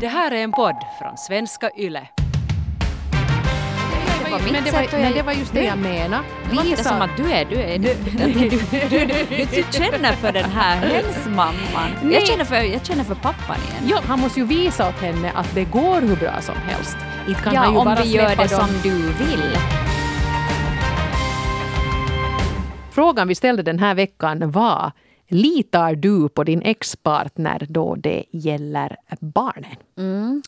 Det här är en podd från svenska YLE. Det var mitt men, det var, men jag- det var just det jag menade. Det låter som att du är, du är, du, du, du, du, känner för den här hemsmamman. Nej. Jag känner för, jag känner för pappan igen. Ja, han måste ju visa åt henne att det går hur bra som helst. Inte kan Ja, om vi gör det som du vill. Frågan vi ställde den här veckan var Litar du på din ex-partner då det gäller barnen? Mm.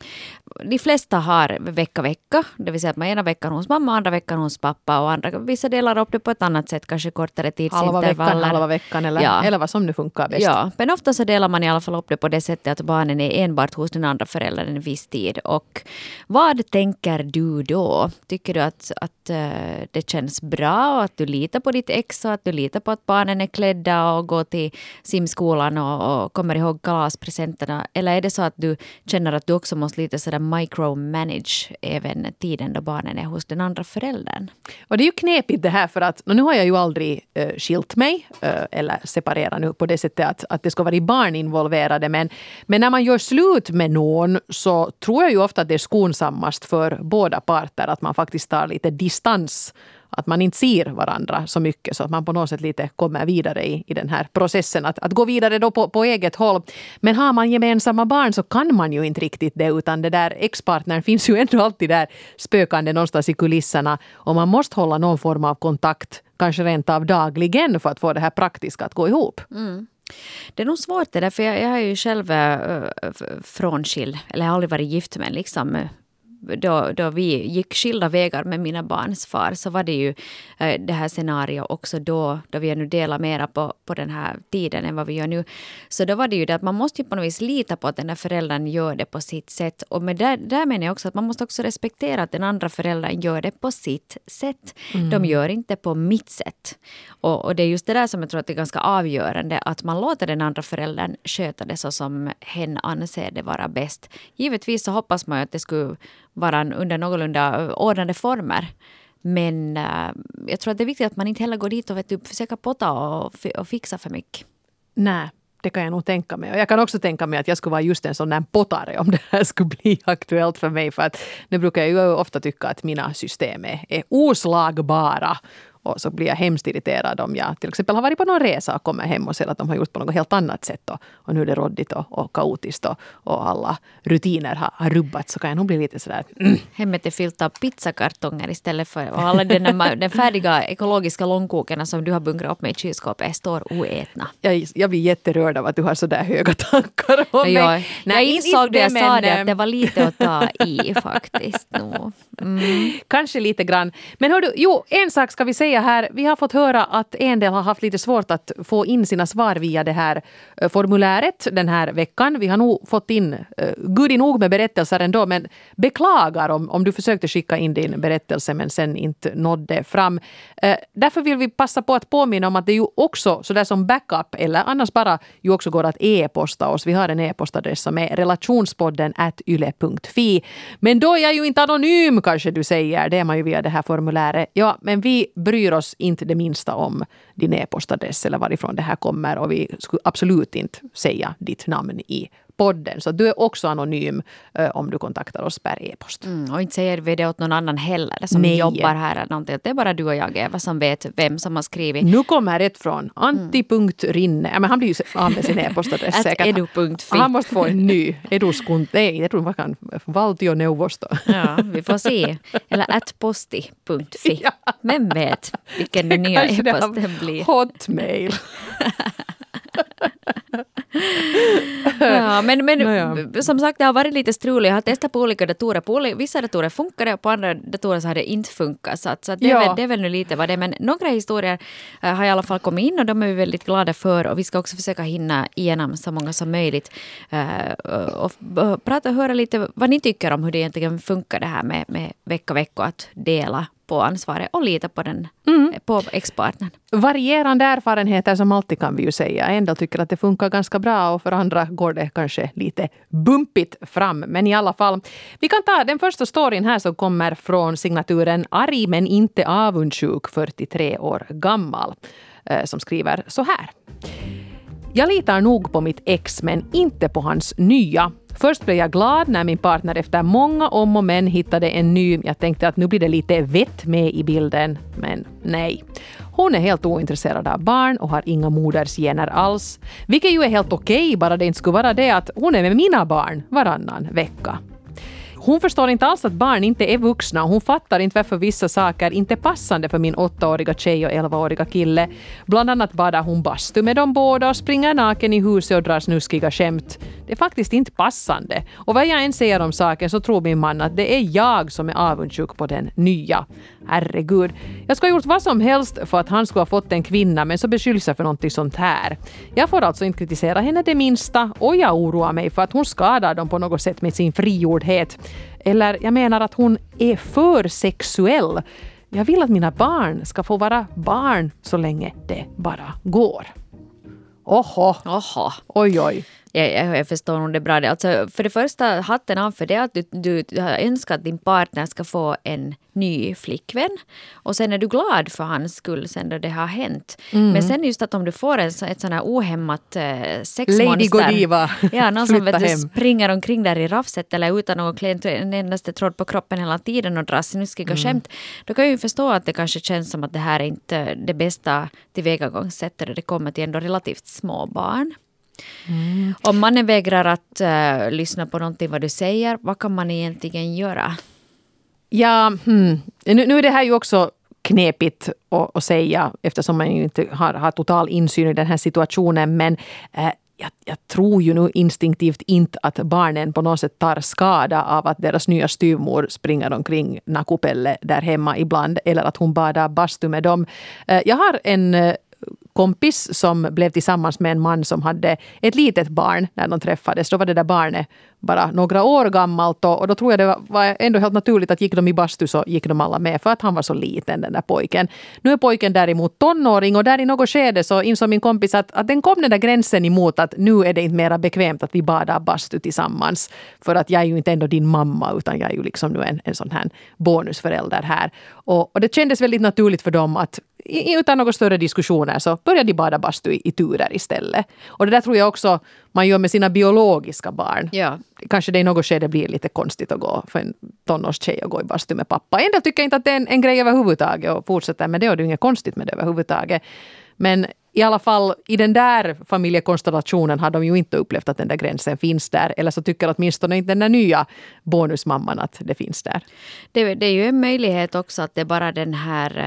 De flesta har vecka vecka, det vill säga att man ena veckan hos mamma, andra veckan hos pappa och andra, vissa delar upp det på ett annat sätt, kanske kortare Halva tidsintervaller. veckan, halva veckan eller, Ja. eller vad som nu funkar bäst. Ja, men ofta så delar man i alla fall upp det på det sättet att barnen är enbart hos den andra föräldern en viss tid. Och vad tänker du då? Tycker du att, att eh, det känns bra och att du litar på ditt ex och att du litar på att barnen är klädda och går till simskolan och, och kommer ihåg kalaspresenterna? Eller är det så att du känner att du också måste lite sådär micromanage även tiden då barnen är hos den andra föräldern? Och det är ju knepigt det här för att nu har jag ju aldrig äh, skilt mig äh, eller separerat nu på det sättet att, att det ska vara barn involverade. Men, men när man gör slut med någon så tror jag ju ofta att det är skonsammast för båda parter att man faktiskt tar lite distans. Att man inte ser varandra så mycket så att man på något sätt lite kommer vidare i, i den här processen. Att, att gå vidare då på, på eget håll. Men har man gemensamma barn så kan man ju inte riktigt det utan det där ex-partnern finns ju ändå alltid där spökande någonstans i kulisserna. Och man måste hålla någon form av kontakt, kanske rent av dagligen för att få det här praktiska att gå ihop. Mm. Det är nog svårt det där, för jag, jag är ju själv äh, frånskild, eller jag har aldrig varit gift men liksom då, då vi gick skilda vägar med mina barns far så var det ju äh, det här scenariot också då, då vi nu delar mera på, på den här tiden än vad vi gör nu. Så då var det ju det att man måste ju på något vis lita på att den här föräldern gör det på sitt sätt. Och med där, där menar jag också att man måste också respektera att den andra föräldern gör det på sitt sätt. De gör inte på mitt sätt. Och, och det är just det där som jag tror att är ganska avgörande, att man låter den andra föräldern sköta det så som hen anser det vara bäst. Givetvis så hoppas man ju att det skulle varann under någorlunda ordnade former. Men eh, jag tror att det är viktigt att man inte heller går dit och vet, typ, försöker potta och, och fixa för mycket. Nej, det kan jag nog tänka mig. Och jag kan också tänka mig att jag skulle vara just en sån där pottare om det här skulle bli aktuellt för mig. För att nu brukar jag ju ofta tycka att mina system är, är oslagbara. Och så blir jag hemskt irriterad om jag till exempel har varit på någon resa och kommer hem och ser att de har gjort på något helt annat sätt. Och, och nu är det råddigt och, och kaotiskt och, och alla rutiner har, har rubbats. Så kan jag nog bli lite sådär mm, Hemmet är fyllt av pizzakartonger istället för och alla den, den färdiga ekologiska långkokarna som du har bunkrat upp med i kylskåpet står oätna. jag, jag blir jätterörd av att du har så där höga tankar om mig. Jag, jag inte- insåg det jag sa men, det eh, att det var lite att ta i faktiskt. No. Mm. Kanske lite grann. Men hördu, jo, en sak ska vi säga här. Vi har fått höra att en del har haft lite svårt att få in sina svar via det här eh, formuläret den här veckan. Vi har nog fått in, uh, gudi nog med berättelser ändå, men beklagar om, om du försökte skicka in din berättelse men sen inte nådde fram. Eh, därför vill vi passa på att påminna om att det ju också, sådär som backup eller annars bara, ju också går att e-posta oss. Vi har en e-postadress som är relationspodden at yle.fi. Men då är jag ju inte anonym kanske du säger. Det är man ju via det här formuläret. Ja, men vi bryr oss inte det minsta om din e-postadress eller varifrån det här kommer och vi skulle absolut inte säga ditt namn i podden. Så du är också anonym eh, om du kontaktar oss per e-post. Mm, och inte säger vi det åt någon annan heller som Nej. jobbar här eller någonting. Det är bara du och jag Eva som vet vem som har skrivit. Nu kommer ett från antti.rinne. Ja, men han blir ju av med sin e-postadress säkert. edu.fi. Han måste få en ny. Eduskunt, nej, jag tror vad kan valtioneuvosto. Ja, vi får se. Eller atposti.fi. Ja. Vem vet vilken den nya e-posten blir. Hotmail. Ja, men men Nåja. som sagt, det har varit lite struligt. Jag har testat på olika datorer. På oli- vissa datorer funkar det och på andra datorer så har det inte funkat. Så, att, så att det, är Ja. väl, det är väl nu lite vad det är. Men några historier eh, har i alla fall kommit in och de är vi väldigt glada för. Och vi ska också försöka hinna igenom så många som möjligt. eh, och och prata och höra lite vad ni tycker om hur det egentligen funkar det här med, med vecka vecka att dela på ansvaret och lita på, den, på ex-partnern. Varierande erfarenheter som alltid kan vi ju säga. En del tycker att det funkar ganska bra och för andra går det kanske lite bumpigt fram. Men i alla fall, vi kan ta den första storyn här som kommer från signaturen Arg men inte avundsjuk, 43 år gammal, eh, som skriver så här. Jag litar nog på mitt ex men inte på hans nya. Först blev jag glad när min partner efter många om och men hittade en ny. Jag tänkte att nu blir det lite vett med i bilden, men nej. Hon är helt ointresserad av barn och har inga modersgener alls. Vilket ju är helt okej, okay, bara det inte skulle vara det att hon är med mina barn varannan vecka. Hon förstår inte alls att barn inte är vuxna och hon fattar inte varför vissa saker inte är passande för min åttaåriga tjej och elvaåriga kille. Bland annat badar hon bastu med dem båda och springer naken i huset och drar snuskiga skämt. Det är faktiskt inte passande. Och vad jag än säger om saken så tror min man att det är jag som är avundsjuk på den nya. Herregud. Jag ska ha gjort vad som helst för att han skulle ha fått en kvinna men så beskylls jag för någonting sånt här. Jag får alltså inte kritisera henne det minsta och jag oroar mig för att hon skadar dem på något sätt med sin frigjordhet. Eller jag menar att hon är för sexuell. Jag vill att mina barn ska få vara barn så länge det bara går. Oho. Oho. Oj, oj jag, jag, jag förstår nog det bra. Alltså, för det första, hatten av för det att du, du har önskat att din partner ska få en ny flickvän. Och sen är du glad för hans skull sen då det har hänt. Mm. Men sen just att om du får en, ett sån här ohämmat eh, sexmonster. Lady Godiva. Ja, någon som vet, du, springer omkring där i raffset eller utan någon klä en endaste tråd på kroppen hela tiden och drar snuskiga mm. skämt. Då kan jag ju förstå att det kanske känns som att det här är inte det bästa tillvägagångssättet. Det kommer till ändå relativt små barn. Mm. Om mannen vägrar att uh, lyssna på någonting vad du säger, vad kan man egentligen göra? Ja, hmm. nu, nu är det här ju också knepigt att, att säga eftersom man ju inte har, har total insyn i den här situationen. Men äh, jag, jag, tror ju nu instinktivt inte att barnen på något sätt tar skada av att deras nya styvmor springer omkring nakupelle där hemma ibland eller att hon badar bastu med dem. Eh, jag har en kompis som blev tillsammans med en man som hade ett litet barn när de träffades. Då var det där barnet bara några år gammalt och, och då tror jag det var ändå helt naturligt att gick de i bastu så gick de alla med för att han var så liten den där pojken. Nu är pojken däremot tonåring och där i något skede så insåg min kompis att, att den kom den där gränsen emot att nu är det inte mera bekvämt att vi badar bastu tillsammans. För att jag är ju inte ändå din mamma utan jag är ju liksom nu en, en sån här bonusförälder här. Och, och det kändes väldigt naturligt för dem att utan några större diskussioner så börjar de bada bastu i, i turer istället. Och det där tror jag också man gör med sina biologiska barn. Ja. Kanske det i något skede blir lite konstigt att gå för en tonårstjej att gå i bastu med pappa. En del tycker inte att det är en, en grej överhuvudtaget och fortsätter med det och det är inget konstigt med det överhuvudtaget. Men i alla fall i den där familjekonstellationen har de ju inte upplevt att den där gränsen finns där. Eller så tycker åtminstone inte den där nya bonusmamman att det finns där. Det, det är ju en möjlighet också att det är bara den här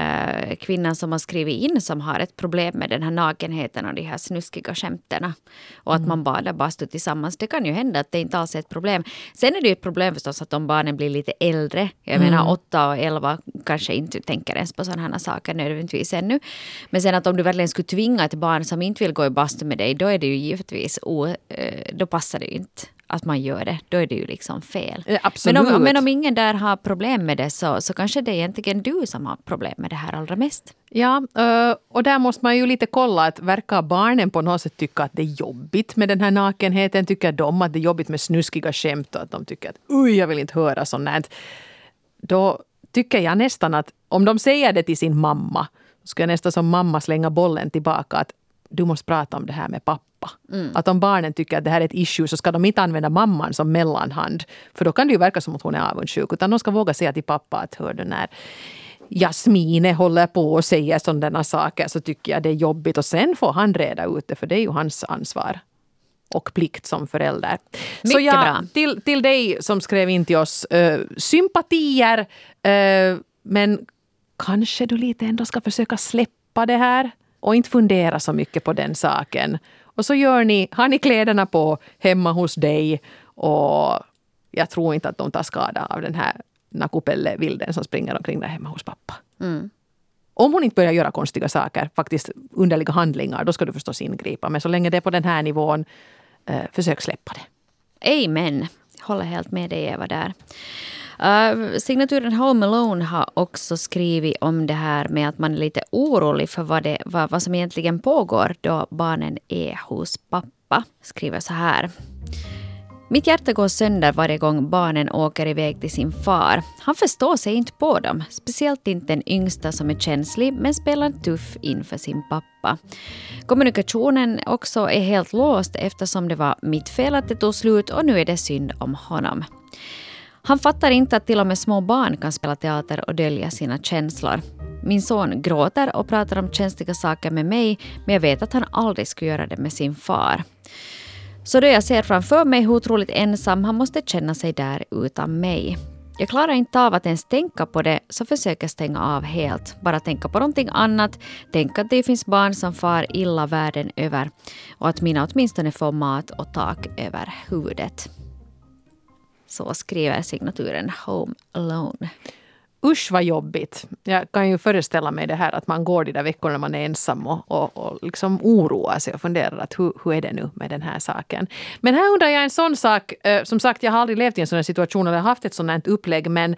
äh, kvinnan som har skrivit in som har ett problem med den här nakenheten och de här snuskiga skämten. Och att mm. man badar bastu tillsammans. Det kan ju hända att det inte alls är ett problem. Sen är det ju ett problem förstås att om barnen blir lite äldre. Jag mm. menar åtta och elva kanske inte tänker ens på sådana här saker nödvändigtvis ännu. Men sen att om du verkligen skulle tvinga tvinga ett barn som inte vill gå i bastu med dig, då är det ju givetvis o, eh, då passar det ju inte att man gör det. Då är det ju liksom fel. Men om, men om ingen där har problem med det så, så kanske det är egentligen du som har problem med det här allra mest. Ja, eh, och där måste man ju lite kolla att verkar barnen på något sätt tycka att det är jobbigt med den här nakenheten? Tycker de att det är jobbigt med snuskiga skämt och att de tycker att oj, jag vill inte höra sånt. Då tycker jag nästan att om de säger det till sin mamma ska jag nästan som mamma slänga bollen tillbaka att du måste prata om det här med pappa. Mm. Att om barnen tycker att det här är ett issue så ska de inte använda mamman som mellanhand. För då kan det ju verka som att hon är avundsjuk. Utan de ska våga säga till pappa att hör du när Jasmine håller på och säger sådana saker så tycker jag det är jobbigt. Och sen får han reda ut det för det är ju hans ansvar och plikt som förälder. Mycket så ja, bra. Till, till dig som skrev in till oss, uh, sympatier uh, men kanske du lite ändå ska försöka släppa det här och inte fundera så mycket på den saken. Och så gör ni, har ni kläderna på hemma hos dig och jag tror inte att de tar skada av den här Nakupelle-vilden som springer omkring där hemma hos pappa. Mm. Om hon inte börjar göra konstiga saker, faktiskt underliga handlingar, då ska du förstås ingripa. Men så länge det är på den här nivån, eh, försök släppa det. Amen. Jag håller helt med dig Eva där. Uh, signaturen Home Alone har också skrivit om det här med att man är lite orolig för vad, det, vad, vad som egentligen pågår då barnen är hos pappa. Skriver så här. Mitt hjärta går sönder varje gång barnen åker iväg till sin far. Han förstår sig inte på dem, speciellt inte den yngsta som är känslig men spelar tuff inför sin pappa. Kommunikationen också är helt låst eftersom det var mitt fel att det tog slut och nu är det synd om honom. Han fattar inte att till och med små barn kan spela teater och dölja sina känslor. Min son gråter och pratar om känsliga saker med mig men jag vet att han aldrig skulle göra det med sin far. Så då jag ser framför mig hur otroligt ensam han måste känna sig där utan mig. Jag klarar inte av att ens tänka på det så försöker stänga av helt. Bara tänka på någonting annat. Tänka att det finns barn som far illa världen över. Och att mina åtminstone får mat och tak över huvudet. Så skriver signaturen Home Alone. Usch vad jobbigt. Jag kan ju föreställa mig det här att man går de där veckorna när man är ensam och, och, och liksom oroar sig och funderar att hur, hur är det nu med den här saken. Men här undrar jag en sån sak. Eh, som sagt, jag har aldrig levt i en sån här situation eller haft ett sånt här upplägg. Men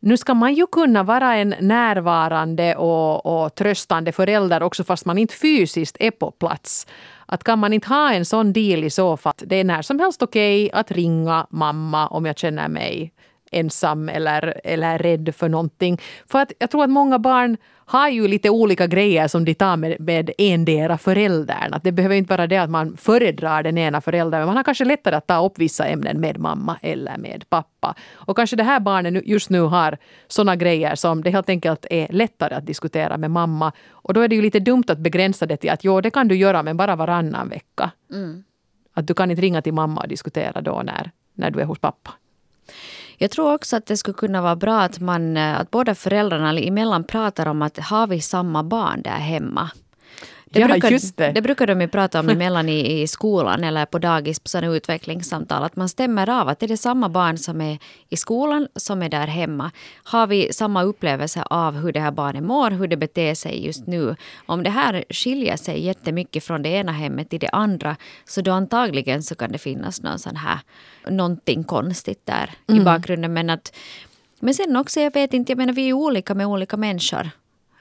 nu ska man ju kunna vara en närvarande och, och tröstande förälder också fast man inte fysiskt är på plats. Att kan man inte ha en sån deal i så fall? Det är när som helst okej okay att ringa mamma om jag känner mig ensam eller, eller rädd för någonting. För att jag tror att många barn har ju lite olika grejer som de tar med, med endera föräldern. Att det behöver inte vara det att man föredrar den ena föräldern, men man har kanske lättare att ta upp vissa ämnen med mamma eller med pappa. Och kanske det här barnet just nu har såna grejer som det helt enkelt är lättare att diskutera med mamma. Och då är det ju lite dumt att begränsa det till att jo, det kan du göra, men bara varannan vecka. Mm. Att du kan inte ringa till mamma och diskutera då när, när du är hos pappa. Jag tror också att det skulle kunna vara bra att, man, eh, att båda föräldrarna emellan pratar om att har vi samma barn där hemma? Det, ja, brukar, just det. det brukar de ju prata om emellan i, i skolan eller på dagis på sådana utvecklingssamtal. Att man stämmer av att är det samma barn som är i skolan som är där hemma. Har vi samma upplevelse av hur det här barnet mår, hur det beter sig just nu. Om det här skiljer sig jättemycket från det ena hemmet till det andra så då antagligen så kan det finnas någon sån här, någonting konstigt där mm. i bakgrunden. Men, att, men sen också, jag vet inte, jag menar vi är olika med olika människor.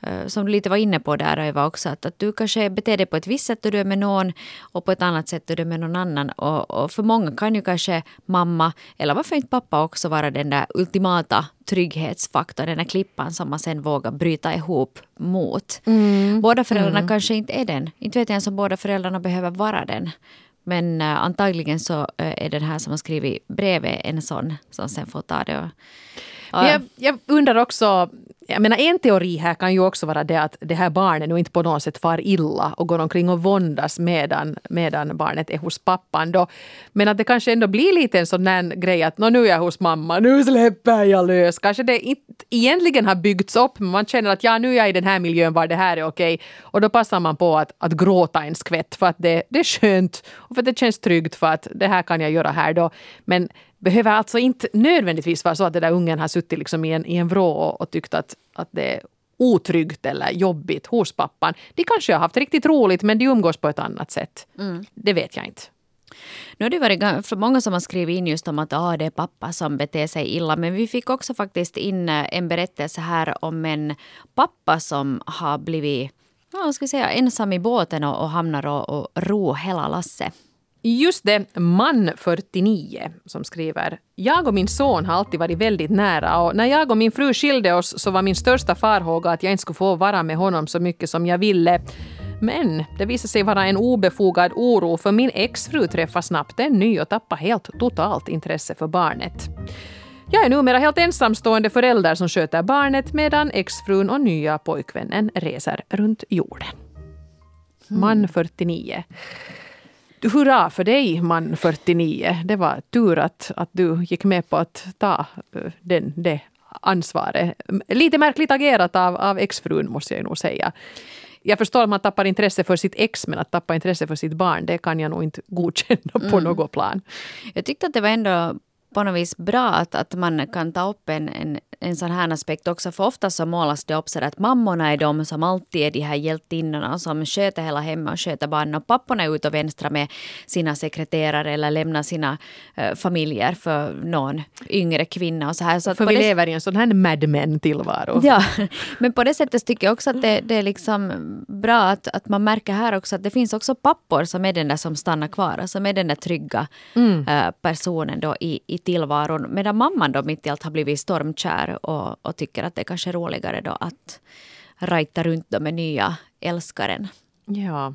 Eh, som du lite var inne på där Eva också, att, att du kanske beter dig på ett visst sätt då du är med någon och på ett annat sätt då du är med någon annan. Och, och, för många kan ju kanske mamma, eller varför inte pappa också vara den där ultimata trygghetsfaktorn, den där klippan som man sen vågar bryta ihop mot. Mm. Båda föräldrarna mm. kanske inte är den. Inte vet jag ens om båda föräldrarna behöver vara den. Men uh, antagligen så uh, är den här som har skrivit brevet en sån som sen får ta det och jag, jag, undrar också, jag menar en teori här kan ju också vara det att det här barnet nu inte på något sätt far illa och går omkring och våndas medan, medan barnet är hos pappan. Då. Men att det kanske ändå blir lite en sån där grej att nu är jag hos mamma, nu släpper jag lös. Kanske det inte egentligen har byggts upp men man känner att ja, nu är jag i den här miljön var det här är okej. Och då passar man på att, att gråta en skvätt för att det, det är skönt och för att det känns tryggt för att det här kan jag göra här då. Men behöver alltså inte nödvändigtvis vara så att den där ungen har suttit liksom i, en, i en vrå och, och tyckt att, att det är otryggt eller jobbigt hos pappan. De kanske har haft riktigt roligt men de umgås på ett annat sätt. Mm. Det vet jag inte. Nu har det varit många som har skrivit in just om att ah, det är pappa som beter sig illa. Men vi fick också faktiskt in eh, en berättelse här om en pappa som har blivit ja, ska säga, ensam i båten och, och hamnar och, och ro hela lasset. Just det, man49 som skriver. Jag och min son har alltid varit väldigt nära och när jag och min fru skilde oss så var min största farhåga att jag inte skulle få vara med honom så mycket som jag ville. Men det visade sig vara en obefogad oro för min exfru träffade snabbt en ny och tappade helt totalt intresse för barnet. Jag är numera helt ensamstående förälder som sköter barnet medan exfrun och nya pojkvännen reser runt jorden. Man 49. Hurra för dig man 49. Det var tur att, att du gick med på att ta eh, den, det ansvaret. Lite märkligt agerat av, av exfrun måste jag nog säga. Jag förstår att man tappar intresse för sitt ex men att tappa intresse för sitt barn det kan jag nog inte godkänna på mm. något plan. Jag tyckte att det var ändå på något vis bra att, att man kan ta upp en, en en sån här aspekt också. För ofta så målas det upp så att mammorna är de som alltid är de här hjältinnorna som sköter hela hemmet och sköter barnen. Och papporna är ute och vänstra med sina sekreterare eller lämnar sina uh, familjer för någon yngre kvinna. Och så här. Så för vi det... lever i en sån här Mad Men-tillvaro. Ja, men på det sättet tycker jag också att det, det är liksom bra att, att man märker här också att det finns också pappor som är den där som stannar kvar, som är den där trygga mm. uh, personen då i, i tillvaron. Medan mamman då mitt i allt har blivit stormkär och, och tycker att det är kanske är roligare då att rajta runt då med nya älskaren. Ja.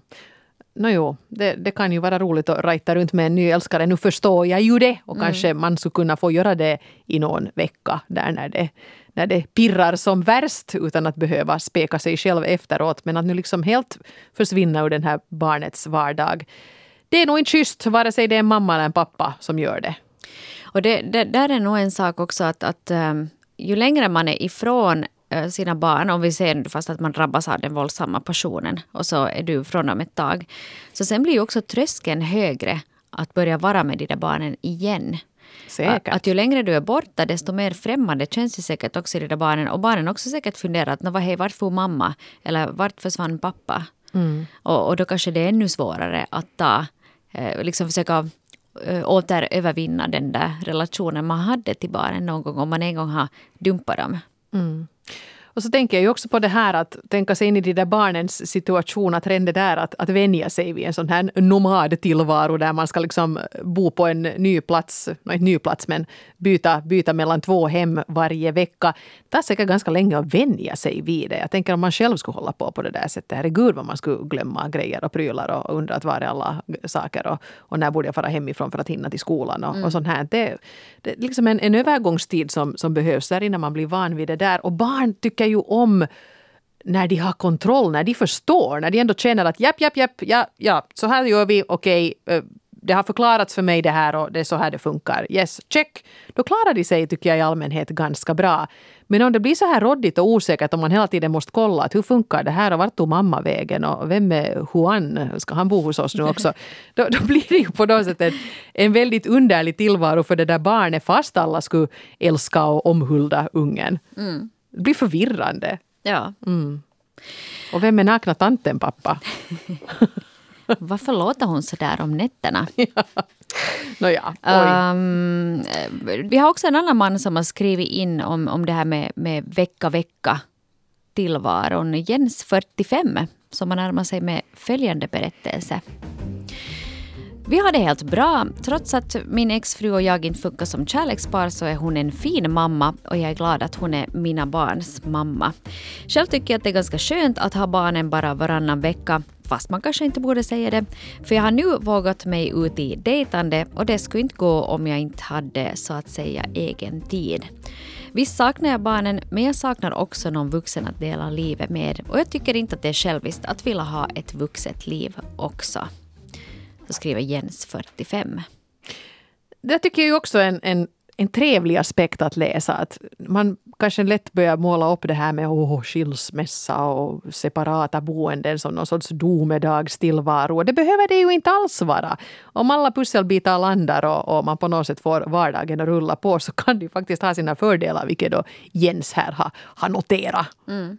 No, jo, det, det, kan ju vara roligt att rajta runt med en ny älskare. Nu förstår jag ju det. Och mm. kanske man skulle kunna få göra det i någon vecka där när det, när det pirrar som värst utan att behöva speka sig själv efteråt. Men att nu liksom helt försvinna ur den här barnets vardag. Det är nog inte schysst vare sig det är en mamma eller en pappa som gör det. Och det, det, där är nog en sak också att, att um, ju längre man är ifrån uh, sina barn, om vi ser fast att man drabbas av den våldsamma passionen och så är du från dem ett tag. Så sen blir ju också tröskeln högre att börja vara med de där barnen igen. Säkert. Att ju längre du är borta desto mer främmande känns det säkert också i de där barnen. Och barnen också säkert funderar att hej, vart får mamma? Eller vart försvann pappa? Mm. Och, och då kanske det är ännu svårare att ta, eh, liksom försöka Eh, återövervinna den där relationen man hade till barnen någon gång om man en gång har dumpat dem. Mm. Och så tänker jag ju också på det här att tänka sig in i de där barnens situation, att redan det där att, att vänja sig vid en sån här nomadtillvaro där man ska liksom bo på en ny plats, inte ny plats men byta, byta mellan två hem varje vecka. Det tar säkert ganska länge att vänja sig vid det. Jag tänker om man själv skulle hålla på på det där sättet, herregud vad man skulle glömma grejer och prylar och undra att var är alla saker och, och när borde jag fara hemifrån för att hinna till skolan och, mm. och sånt här. Det, det är liksom en, en övergångstid som, som behövs där innan man blir van vid det där. Och barn tycker ju om när de har kontroll, när de förstår, när de ändå känner att japp, japp, japp, ja, ja, så här gör vi, okej, okay, eh, det har förklarats för mig det här och det är så här det funkar. Yes, check. Då klarar de sig, tycker jag i allmänhet, ganska bra. Men om det blir så här råddigt och osäkert om man hela tiden måste kolla att hur funkar det här och vart tog mamma vägen och vem är Juan, ska han bo hos oss nu också? Då, då blir det ju på något sätt en, en väldigt underlig tillvaro för det där barnet fast alla skulle älska och omhulda ungen. Mm. Det blir förvirrande. Ja. Mm. Och vem är nakna tanten pappa? Varför låter hon så där om nätterna? ja. Nåja, um, vi har också en annan man som har skrivit in om, om det här med, med vecka, vecka tillvaron. Jens, 45, som har närmat sig med följande berättelse. Vi har det helt bra. Trots att min exfru och jag inte funkar som kärlekspar så är hon en fin mamma och jag är glad att hon är mina barns mamma. Själv tycker jag att det är ganska skönt att ha barnen bara varannan vecka fast man kanske inte borde säga det. För jag har nu vågat mig ut i dejtande och det skulle inte gå om jag inte hade så att säga egen tid. Visst saknar jag barnen, men jag saknar också någon vuxen att dela livet med. Och jag tycker inte att det är själviskt att vilja ha ett vuxet liv också. Så skriver Jens, 45. Det tycker jag också är en, en, en trevlig aspekt att läsa. Att man kanske lätt börjar måla upp det här med oh, skilsmässa och separata boenden som någon sorts domedagstillvaro. Det behöver det ju inte alls vara. Om alla pusselbitar landar och, och man på något sätt får vardagen att rulla på så kan det ju faktiskt ha sina fördelar, vilket då Jens här har, har noterat. Mm.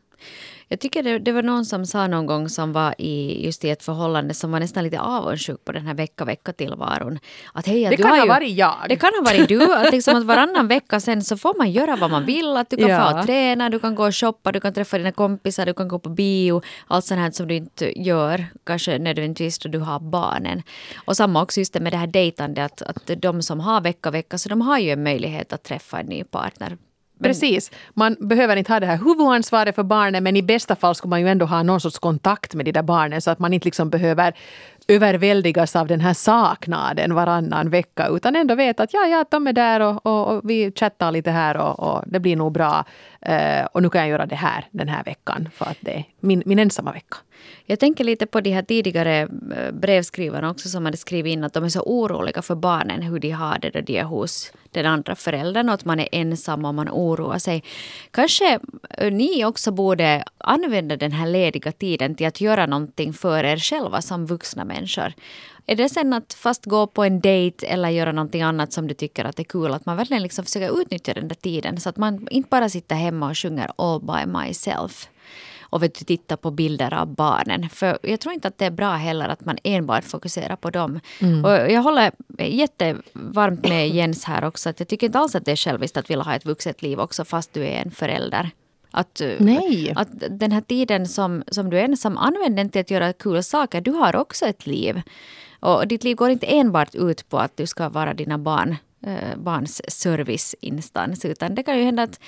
Jag tycker det, det, var någon som sa någon gång som var i just i ett förhållande som var nästan lite avundsjuk på den här vecka-vecka-tillvaron. Att, hej, att det kan ha ju, varit jag. Det kan ha varit du. Att, liksom, att varannan vecka sen så får man göra vad man vill. Att du kan ja. få träna, du kan gå och shoppa, du kan träffa dina kompisar, du kan gå på bio. Allt sånt här som du inte gör kanske nödvändigtvis då du har barnen. Och samma också just det med det här dejtande att, att de som har vecka-vecka så de har ju en möjlighet att träffa en ny partner Precis. Man behöver inte ha det här huvudansvaret för barnen men i bästa fall ska man ju ändå ha någon sorts kontakt med de där barnen så att man inte liksom behöver överväldigas av den här saknaden varannan vecka utan ändå veta att ja, ja, de är där och, och, och vi chattar lite här och, och, det blir nog bra. Uh, och nu kan jag göra det här den här veckan för att det är min, min ensamma vecka. Jag tänker lite på de här tidigare eh, brevskrivarna också som hade skrivit in att de är så oroliga för barnen, hur de har det då de är hos den andra föräldern och att man är ensam och man oroar sig. Kanske eh, ni också borde använda den här lediga tiden till att göra någonting för er själva som vuxna människor människor. Är det sen att fast gå på en dejt eller göra någonting annat som du tycker att är kul, att man verkligen liksom försöker utnyttja den där tiden så att man inte bara sitter hemma och sjunger All by myself och vet du, titta på bilder av barnen. För jag tror inte att det är bra heller att man enbart fokuserar på dem. Mm. Och jag håller jättevarmt med Jens här också. Att jag tycker inte alls att det är själviskt att vilja ha ett vuxet liv också fast du är en förälder. Att, Nej. att den här tiden som, som du är ensam, använd den till att göra kul saker. Du har också ett liv. Och ditt liv går inte enbart ut på att du ska vara dina barn eh, barns serviceinstans. Utan det kan ju hända att,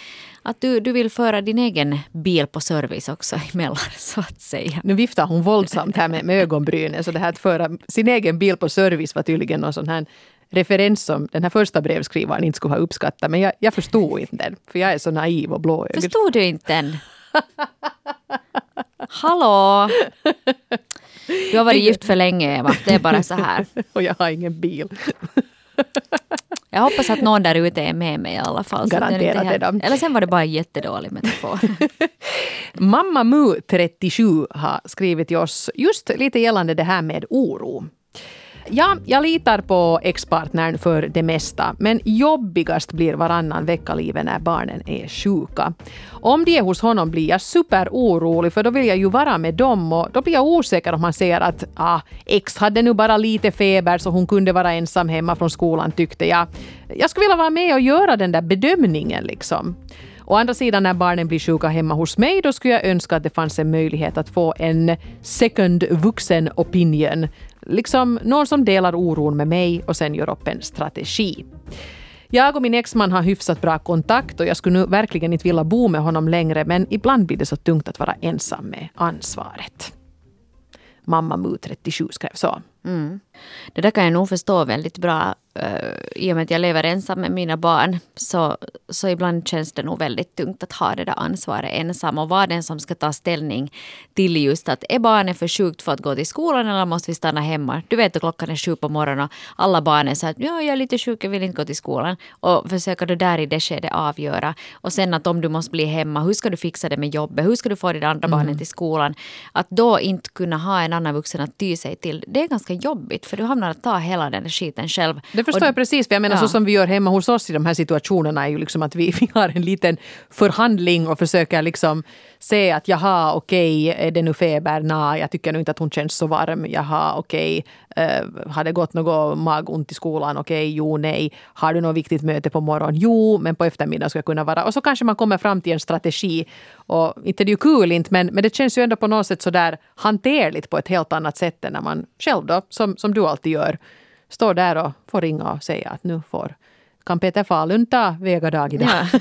att du, du vill föra din egen bil på service också emellan, så att säga. Nu viftar hon våldsamt här med, med ögonbrynen. Så det här att föra sin egen bil på service var tydligen någon sån här referens som den här första brevskrivaren inte skulle ha uppskattat. Men jag, jag förstod inte den, för jag är så naiv och blåögd. Förstod du inte den? Hallå! Du har varit gift för länge, Eva. Det är bara så här. och jag har ingen bil. Jag hoppas att någon där ute är med mig i alla fall. Garanterat är de. Eller sen var det bara en jättedålig metafor. Mamma Mu 37 har skrivit till oss just lite gällande det här med oro. Ja, jag litar på ex-partnern för det mesta, men jobbigast blir varannan vecka-livet när barnen är sjuka. Om de är hos honom blir jag superorolig för då vill jag ju vara med dem och då blir jag osäker om han säger att ah, ex hade nu bara lite feber så hon kunde vara ensam hemma från skolan tyckte jag. Jag skulle vilja vara med och göra den där bedömningen liksom. Å andra sidan när barnen blir sjuka hemma hos mig då skulle jag önska att det fanns en möjlighet att få en second vuxen opinion Liksom någon som delar oron med mig och sen gör upp en strategi. Jag och min exman har hyfsat bra kontakt och jag skulle nu verkligen inte vilja bo med honom längre men ibland blir det så tungt att vara ensam med ansvaret. Mamma Mu 37 skrev så. Mm. Det där kan jag nog förstå väldigt bra uh, i och med att jag lever ensam med mina barn så, så ibland känns det nog väldigt tungt att ha det där ansvaret ensam och vara den som ska ta ställning till just att är barnet för sjukt för att gå till skolan eller måste vi stanna hemma? Du vet att klockan är sju på morgonen och alla barn är så att ja, jag är lite sjuk, jag vill inte gå till skolan. Och försöka då där i det skedet avgöra. Och sen att om du måste bli hemma, hur ska du fixa det med jobbet? Hur ska du få dina andra mm. barnen till skolan? Att då inte kunna ha en annan vuxen att ty sig till, det är ganska jobbigt för du hamnar att ta hela den skiten själv. Det förstår och, jag precis. För jag menar ja. så som vi gör hemma hos oss i de här situationerna är ju liksom att vi, vi har en liten förhandling och försöker liksom se att jaha okej, okay, är det nu feber? Nej, jag tycker nu inte att hon känns så varm. Jaha okej, okay. uh, har det gått något magont i skolan? Okej, okay, jo, nej. Har du något viktigt möte på morgonen? Jo, men på eftermiddagen ska jag kunna vara. Och så kanske man kommer fram till en strategi. Och inte det är ju kul inte, men, men det känns ju ändå på något sätt så där hanterligt på ett helt annat sätt än när man själv då, som, som du alltid gör, står där och får ringa och säga att nu får kan Peter Falun ta vegadag idag? Ja.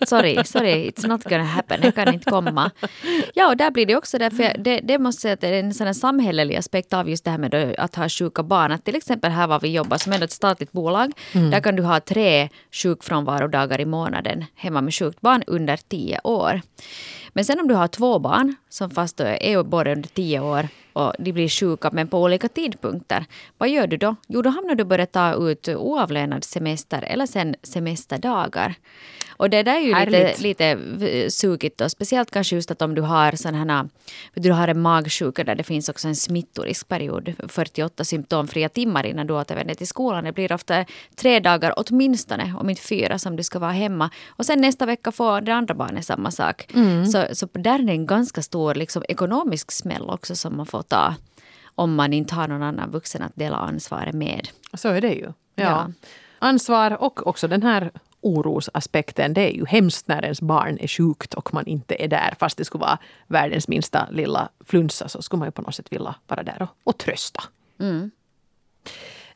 Sorry, sorry, it's not gonna happen. Jag kan inte komma. Ja, och där blir det också därför det, det måste säga att det är en sån samhällelig aspekt av just det här med att ha sjuka barn. Att till exempel här var vi jobbar som är ett statligt bolag. Mm. Där kan du ha tre sjukfrånvarodagar i månaden hemma med sjukt barn under tio år. Men sen om du har två barn som fast är båda under tio år och de blir sjuka men på olika tidpunkter. Vad gör du då? Jo, då hamnar du börja ta ut oavlönad semester eller sen semesterdagar. Och det där är ju lite, lite sugigt då. Speciellt kanske just att om du har sådana du har en magsjuka där det finns också en smittoriskperiod. 48 symptomfria timmar innan du återvänder till skolan. Det blir ofta tre dagar åtminstone, om inte fyra, som du ska vara hemma. Och sen nästa vecka får det andra barnet samma sak. Mm. Så, så där är det en ganska stor liksom, ekonomisk smäll också som man får ta om man inte har någon annan vuxen att dela ansvaret med. Så är det ju. Ja. ja. Ansvar och också den här orosaspekten. Det är ju hemskt när ens barn är sjukt och man inte är där. Fast det skulle vara världens minsta lilla flunsa så skulle man ju på något sätt vilja vara där och, och trösta. Mm.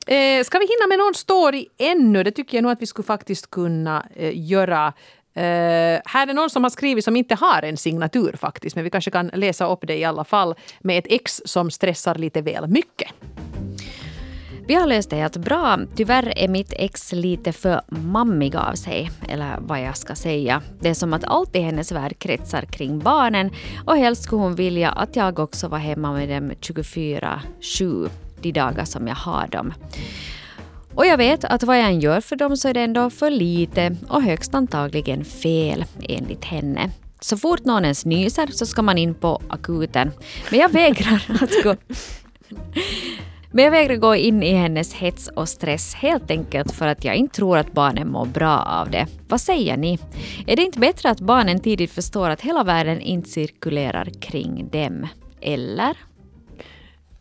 Eh, ska vi hinna med någon story ännu? Det tycker jag nog att vi skulle faktiskt kunna eh, göra. Uh, här är någon som har skrivit som inte har en signatur faktiskt, men vi kanske kan läsa upp det i alla fall med ett ex som stressar lite väl mycket. Vi har löst det helt bra. Tyvärr är mitt ex lite för mammig av sig, eller vad jag ska säga. Det är som att allt i hennes värld kretsar kring barnen och helst skulle hon vilja att jag också var hemma med dem 24-7 de dagar som jag har dem. Och jag vet att vad jag än gör för dem så är det ändå för lite och högst antagligen fel enligt henne. Så fort någon ens nyser så ska man in på akuten. Men jag vägrar att gå Men jag vägrar gå in i hennes hets och stress helt enkelt för att jag inte tror att barnen mår bra av det. Vad säger ni? Är det inte bättre att barnen tidigt förstår att hela världen inte cirkulerar kring dem? Eller?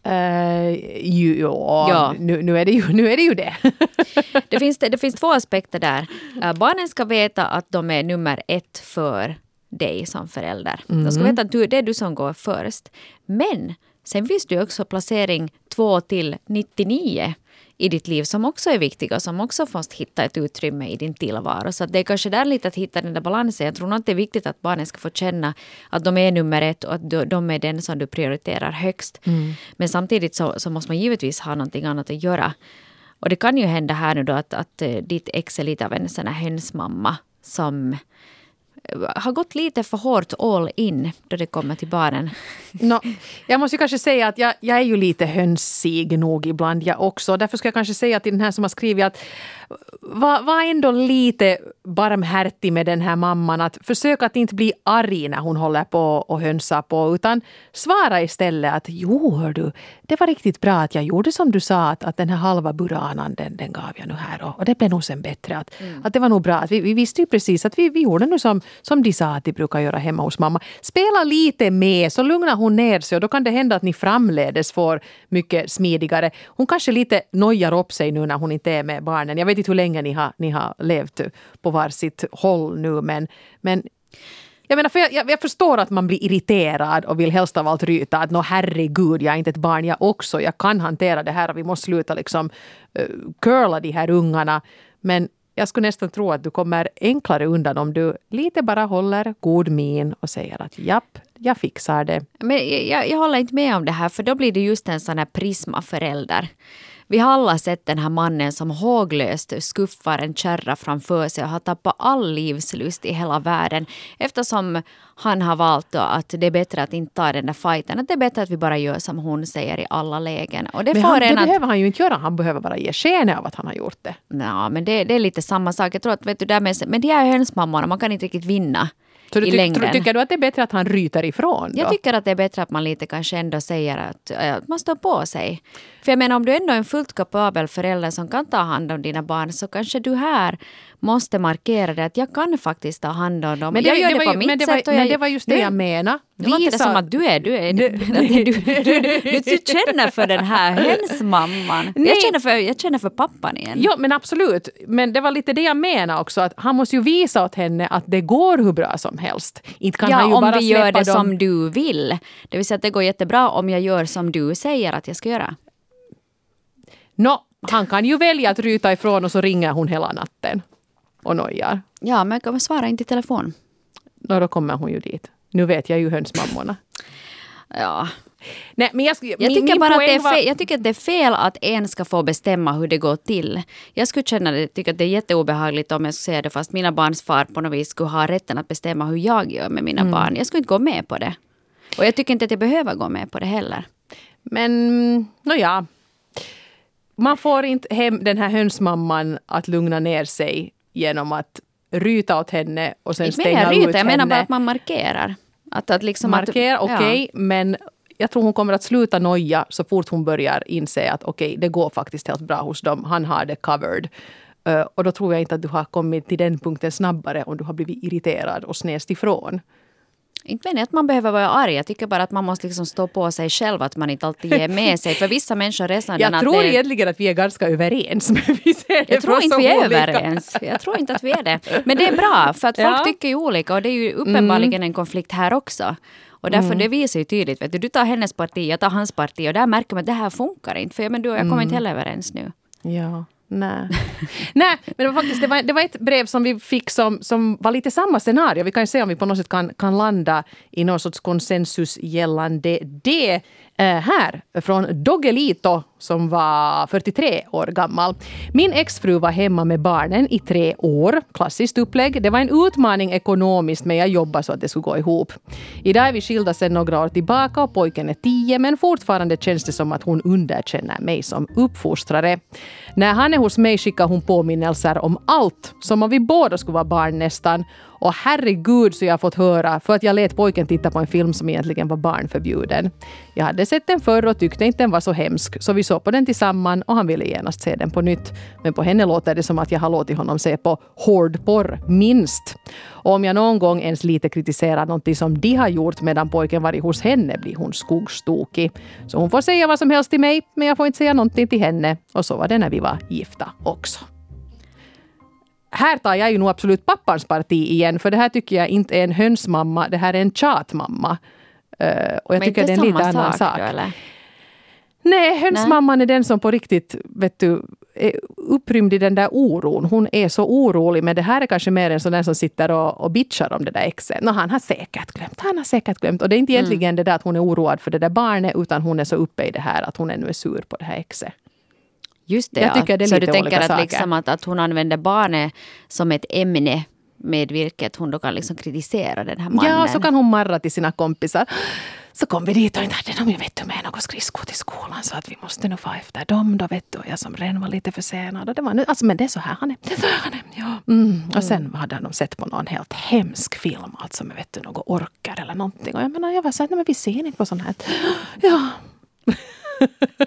Uh, ju, ja, Ja. Nu, nu, är det ju, nu är det ju det. Det finns, det finns två aspekter där. Eh, barnen ska veta att de är nummer ett för dig som förälder. De ska veta att du, det är du som går först. Men sen finns det ju också placering 2 till 99 i ditt liv som också är viktiga och som också måste hitta ett utrymme i din tillvaro. Så det är kanske där lite att hitta den där balansen. Jag tror nog att det är viktigt att barnen ska få känna att de är nummer ett och att de- är den som du prioriterar högst. Men samtidigt så, så måste man givetvis ha någonting annat att göra. Och det kan ju hända här nu då att, att eh, ditt ex är lite av en sån här hönsmamma som Eh, har gått lite för hårt all in då det kommer till barnen. No, jag måste ju kanske säga att jag, jag är ju lite hönsig nog ibland jag också. Därför ska jag kanske säga till den här som har skrivit att var, var ändå lite barmhärtig med den här mamman. Att försök att inte bli arg när hon håller på och hönsar på. Utan svara istället att jo hör du, det var riktigt bra att jag gjorde som du sa. Att, att den här halva buranan den, den gav jag nu här. Och, och det blev nog sen bättre. Att, att det var nog bra. Att vi, vi visste ju precis att vi, vi gjorde nu som, som de sa att de brukar göra hemma hos mamma. Spela lite med så lugnar hon ner sig och då kan det hända att ni framledes får mycket smidigare. Hon kanske lite nojar upp sig nu när hon inte är med barnen. Jag vet vet hur länge ni har, ni har levt på varsitt håll nu men, men jag, menar, för jag, jag, jag förstår att man blir irriterad och vill helst av allt ryta att nå herregud, jag är inte ett barn jag också. Jag kan hantera det här och vi måste sluta liksom uh, curla de här ungarna. Men jag skulle nästan tro att du kommer enklare undan om du lite bara håller god min och säger att japp, jag fixar det. Men jag, jag håller inte med om det här för då blir det just en sån här prismaförälder. Vi har alla sett den här mannen som håglöst skuffar en kärra framför sig och har tappat all livslust i hela världen eftersom han har valt att det är bättre att inte ta den där fighten. Att det är bättre att vi bara gör som hon säger i alla lägen. Och det Men får han, det att... behöver han ju inte göra, han behöver bara ge sken av att han har gjort det. Ja, men det, det är lite samma sak. Jag tror att vet du, där med, men de är hönsmammorna, man kan inte riktigt vinna Så du i längden. tycker du att det är bättre att han ryter ifrån? Då? Jag tycker att det är bättre att man lite kanske ändå säger att, äh, att man står på sig. För jag menar om du ändå är en fullt kapabel förälder som kan ta hand om dina barn så kanske du här måste markera det att jag kan faktiskt ta hand om dem. Men jag gör det, var på ju- mitt men det var, sätt. men jag, det var just det jag menade. Det som att du är, du är, du, du, du, känner för den här hönsmamman. Jag känner, för, jag känner för pappan igen. Ja, men absolut. Men det var lite det jag menade också. Att han måste ju visa åt henne att det går hur bra som helst. Inte kan han ju ja, om bara vi gör det dem. som du vill. Det vill säga att det går jättebra om jag gör som du säger att jag ska göra. Nå, han kan ju välja att ryta ifrån och så ringer hon hela natten och nojar. Ja, men jag kommer svara inte i telefon. Nå, då kommer hon ju dit. Nu vet jag ju hönsmammorna. Ja. Nej, men jag, skulle- Jag min- tycker, min bara att det är fel, jag tycker att det är fel att en ska få bestämma hur det går till. Jag skulle känna det, tycka att det är jätteobehagligt om jag skulle säga det fast mina barns far på något vis skulle ha rätten att bestämma hur jag gör med mina barn. Jag skulle inte gå med på det. Och jag tycker inte att jag behöver gå med på det heller. Men nåja. Man får inte hem den här hönsmamman att lugna ner sig genom att ryta åt henne och sen Inte stänga jag ut ryta, jag menar henne. bara att man markerar. Att, att liksom Markera, okej, men jag tror hon kommer att sluta noja så fort hon börjar inse att okej, det går faktiskt helt bra hos dem. Han har det covered. Eh, och då tror jag inte att du har kommit till den punkten snabbare om du har blivit irriterad och snäst ifrån. Inte menar jag att man behöver vara arg. Jag tycker bara att man måste liksom stå på sig själv. Att man inte alltid ger med sig. För vissa människor sådana Jag att tror det, egentligen att vi är ganska överens. Men vi ser Jag tror inte vi är olika- överens. Jag tror inte att vi är det. Men det är bra, för att folk Ja. Mm. tycker ju olika och det är ju uppenbarligen en konflikt här också. Och därför det visar ju tydligt, vet du, du tar hennes parti, jag tar hans parti och där märker man att det här funkar inte. För jag, men du och jag Mm. kommer inte heller överens nu. Ja, nej. nej, men det var faktiskt det var, det var ett brev som vi fick som, som var lite samma scenario. Vi kan ju se om vi på något sätt kan, kan landa i någon sorts konsensus gällande det. Eh, här, från Doggelito som var 43 år gammal. Min exfru var hemma med barnen i tre år. Klassiskt upplägg. Det var en utmaning ekonomiskt men jag jobbade så att det skulle gå ihop. Idag är vi skilda sedan några år tillbaka och pojken är tio men fortfarande känns det som att hon underkänner mig som uppfostrare. När han är hos mig skickar hon påminnelser om allt, som om vi båda skulle vara barn nästan. Och herregud så jag har fått höra för att jag lät pojken titta på en film som egentligen var barnförbjuden. Jag hade sett den förr och tyckte inte den var så hemsk, så vi såg på den tillsammans och han ville genast se den på nytt. Men på henne låter det som att jag har låtit honom se på hårdporr, minst. Och om jag någon gång ens lite kritiserar någonting som de har gjort medan pojken varit hos henne blir hon skogstokig. Så hon får säga vad som helst till mig, men jag får inte säga någonting till henne. Och så var det när vi var gifta också. Här tar jag ju nog absolut pappans parti igen, för det här tycker jag inte är en hönsmamma, det här är en tjatmamma. Uh, och jag Men tycker det är en lite annan sak. Då, eller? Nej, hönsmamman är den som på riktigt vet du, är upprymd i den där oron. Hon är så orolig, men det här är kanske mer en sån där som sitter och, och bitchar om det där exet. No, han har säkert glömt, han har säkert glömt. Och det är inte egentligen Mm. det där att hon är oroad för det där barnet, utan hon är så uppe i det här att hon ännu är sur på det här exet. Just det, Jag ja. tycker det är Så lite du tänker olika att, saker. liksom att, att hon använder barnet som ett ämne med vilket hon då kan liksom kritisera den här mannen. Ja, så kan hon marra till sina kompisar. Så kom vi dit och inte hade de ju vet du, med något skridskor till skolan så att vi måste nu få efter dem då vet du. Och jag som redan var lite försenad. Och det var nu, alltså, men det är så här han är. Det är så här han är. Ja. Mm. Och sen hade de sett på någon helt hemsk film, alltså med vet du, något orkar eller någonting. Och jag menar, jag var så här, nej men vi ser inte på sånt här. Ja.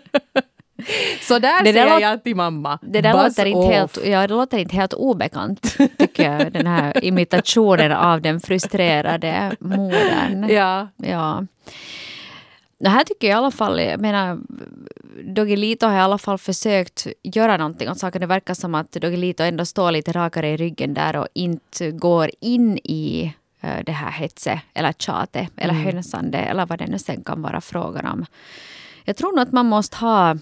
så där Det där säger låt- jag till mamma. Det där Buzz låter inte, off. helt, ja, det låter inte helt obekant, tycker jag. Den här imitationen av den frustrerade modern. Ja. Ja. Det här tycker jag i alla fall, jag menar, Doggelito har i alla fall försökt göra någonting åt saken. Det verkar som att Doggelito ändå står lite rakare i ryggen där och inte går in i eh, det här hetset eller tjatet eller hönsande eller vad det nu sen kan vara frågan om. Jag tror nog att man måste ha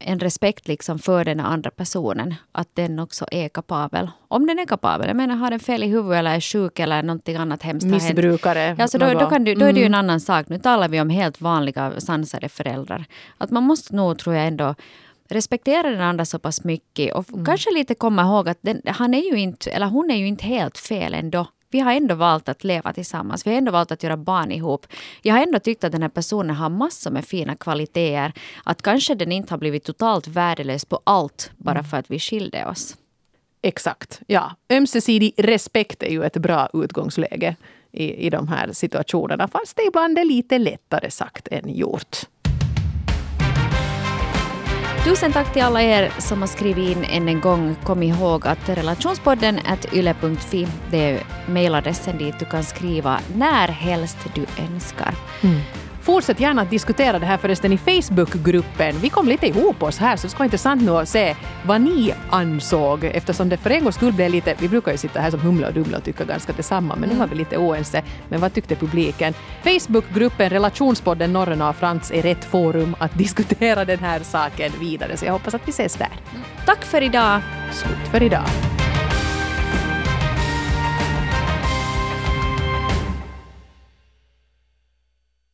en respekt liksom för den andra personen. Att den också är kapabel. Om den är kapabel. Jag menar, har den fel i huvudet eller är sjuk eller någonting annat hemskt. Missbrukare. Ja, så då, då, kan du, då är det ju en Mm. annan sak. Nu talar vi om helt vanliga sansade föräldrar. Att man måste nog, tror jag ändå, respektera den andra så pass mycket och Mm. kanske lite komma ihåg att den, han är ju inte, eller hon är ju inte helt fel ändå. Vi har ändå valt att leva tillsammans. Vi har ändå valt att göra barn ihop. Jag har ändå tyckt att den här personen har massor med fina kvaliteter. Att kanske den inte har blivit totalt värdelös på allt bara Mm. för att vi skilde oss. Exakt. Ja. Ömsesidig respekt är ju ett bra utgångsläge i, i de här situationerna. Fast det ibland är lite lättare sagt än gjort. Tusen tack till alla er som har skrivit in än en gång. Kom ihåg att relationspodden at yle.fi. Det är mejladressen dit du kan skriva när helst du önskar. Mm. Fortsätt gärna att diskutera det här förresten i Facebookgruppen. Vi kom lite ihop oss här så det ska vara intressant nu att se vad ni ansåg eftersom det för en gångs skull blev lite, vi brukar ju sitta här som Humla och Dumla och tycka ganska detsamma men nu var vi lite oense. Men vad tyckte publiken? Facebookgruppen Relationspodden Norrena och Frans är rätt forum att diskutera den här saken vidare så jag hoppas att vi ses där. Tack för idag! Slut för idag.